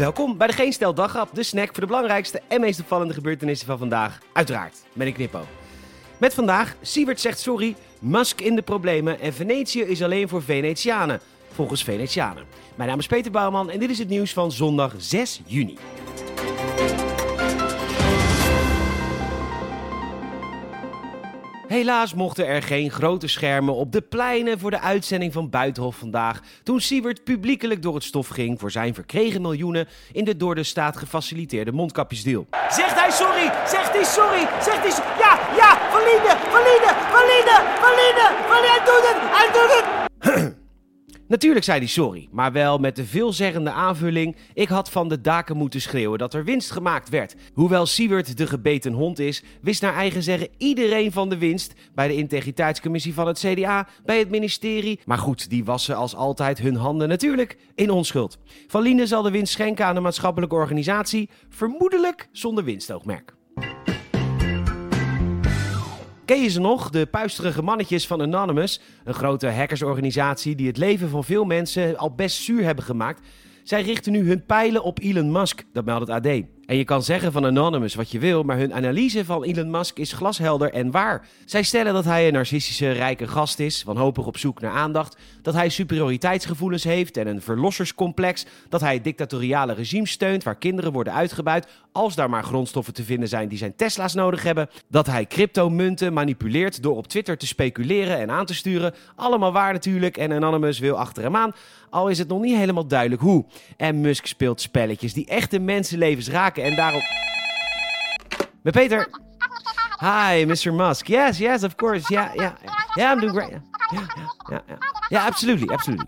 Welkom bij de Geen Stel Daghap, de snack voor de belangrijkste en meest opvallende gebeurtenissen van vandaag. Uiteraard, met een knippo. Met vandaag, Siewert zegt sorry, Musk in de problemen en Venetië is alleen voor Venetianen. Volgens Venetianen. Mijn naam is Peter Bouwman en dit is het nieuws van zondag 6 juni. Helaas mochten er geen grote schermen op de pleinen voor de uitzending van Buitenhof vandaag. Toen Siewert publiekelijk door het stof ging voor zijn verkregen miljoenen in de door de staat gefaciliteerde mondkapjesdeal. Zegt hij sorry? Zegt hij sorry? Zegt hij? Ja, ja, valide, valide, valide, valide, hij doet het, hij doet het. Natuurlijk zei hij sorry, maar wel met de veelzeggende aanvulling: ik had van de daken moeten schreeuwen dat er winst gemaakt werd. Hoewel Siewert de gebeten hond is, wist naar eigen zeggen iedereen van de winst bij de integriteitscommissie van het CDA, bij het ministerie. Maar goed, die wassen als altijd hun handen natuurlijk in onschuld. Van Liende zal de winst schenken aan de maatschappelijke organisatie, vermoedelijk zonder winstoogmerk. Ken je ze nog? De puisterige mannetjes van Anonymous, een grote hackersorganisatie die het leven van veel mensen al best zuur hebben gemaakt. Zij richten nu hun pijlen op Elon Musk, dat meldt het AD. En je kan zeggen van Anonymous wat je wil, maar hun analyse van Elon Musk is glashelder en waar. Zij stellen dat hij een narcistische, rijke gast is, wanhopig op zoek naar aandacht, dat hij superioriteitsgevoelens heeft en een verlosserscomplex, dat hij dictatoriale regimes steunt waar kinderen worden uitgebuit als daar maar grondstoffen te vinden zijn die zijn Tesla's nodig hebben, dat hij cryptomunten manipuleert door op Twitter te speculeren en aan te sturen. Allemaal waar natuurlijk en Anonymous wil achter hem aan, al is het nog niet helemaal duidelijk hoe. En Musk speelt spelletjes die echte mensenlevens raken en daarom... Met Peter. Hi, Mr. Musk. Yes, yes, of course. Yeah, yeah. Yeah, I'm doing great. Yeah, yeah. Yeah, yeah absolutely, absolutely.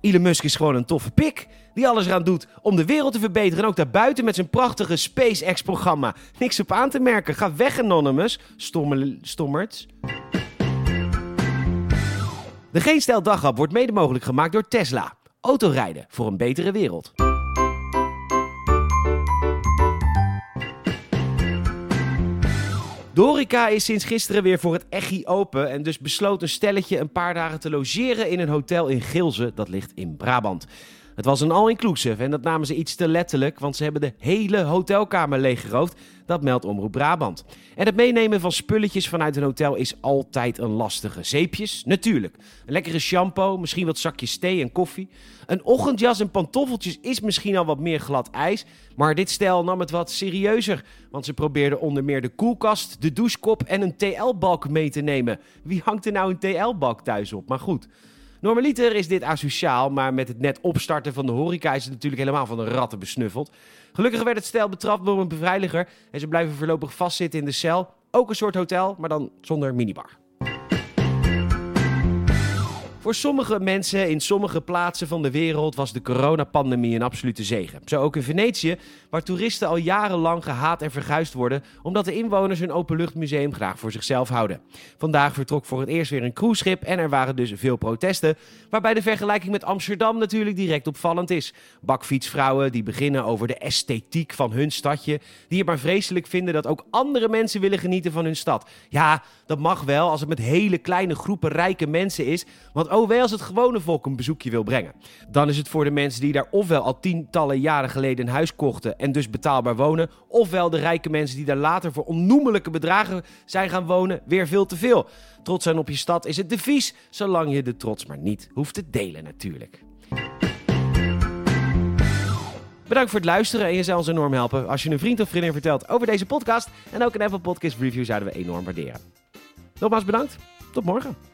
Elon Musk is gewoon een toffe pik. Die alles eraan doet om de wereld te verbeteren. En ook daarbuiten met zijn prachtige SpaceX-programma. Niks op aan te merken. Ga weg, Anonymous. Stomme, stommerts. De Geen Stijl wordt mede mogelijk gemaakt door Tesla. Autorijden voor een betere wereld. De horeca is sinds gisteren weer voor het echi open en dus besloot een stelletje een paar dagen te logeren in een hotel in Gilze, dat ligt in Brabant. Het was een all-inclusive en dat namen ze iets te letterlijk, want ze hebben de hele hotelkamer leeggeroofd. Dat meldt Omroep Brabant. En het meenemen van spulletjes vanuit een hotel is altijd een lastige. Zeepjes? Natuurlijk. Een lekkere shampoo, misschien wat zakjes thee en koffie. Een ochtendjas en pantoffeltjes is misschien al wat meer glad ijs. Maar dit stel nam het wat serieuzer. Want ze probeerden onder meer de koelkast, de douchekop en een TL-balk mee te nemen. Wie hangt er nou een TL-balk thuis op? Maar goed. Normaliter is dit asociaal, maar met het net opstarten van de horeca is het natuurlijk helemaal van de ratten besnuffeld. Gelukkig werd het stel betrapt door een beveiliger en ze blijven voorlopig vastzitten in de cel. Ook een soort hotel, maar dan zonder minibar. Voor sommige mensen in sommige plaatsen van de wereld was de coronapandemie een absolute zegen. Zo ook in Venetië, waar toeristen al jarenlang gehaat en verguisd worden omdat de inwoners hun openluchtmuseum graag voor zichzelf houden. Vandaag vertrok voor het eerst weer een cruiseschip en er waren dus veel protesten, waarbij de vergelijking met Amsterdam natuurlijk direct opvallend is. Bakfietsvrouwen die beginnen over de esthetiek van hun stadje, die het maar vreselijk vinden dat ook andere mensen willen genieten van hun stad. Ja, dat mag wel als het met hele kleine groepen rijke mensen is, want wel als het gewone volk een bezoekje wil brengen. Dan is het voor de mensen die daar ofwel al tientallen jaren geleden een huis kochten en dus betaalbaar wonen, ofwel de rijke mensen die daar later voor onnoemelijke bedragen zijn gaan wonen, weer veel te veel. Trots zijn op je stad is het devies, zolang je de trots maar niet hoeft te delen natuurlijk. Bedankt voor het luisteren en je zou ons enorm helpen als je een vriend of vriendin vertelt over deze podcast. En ook een Apple Podcast review zouden we enorm waarderen. Nogmaals bedankt. Tot morgen.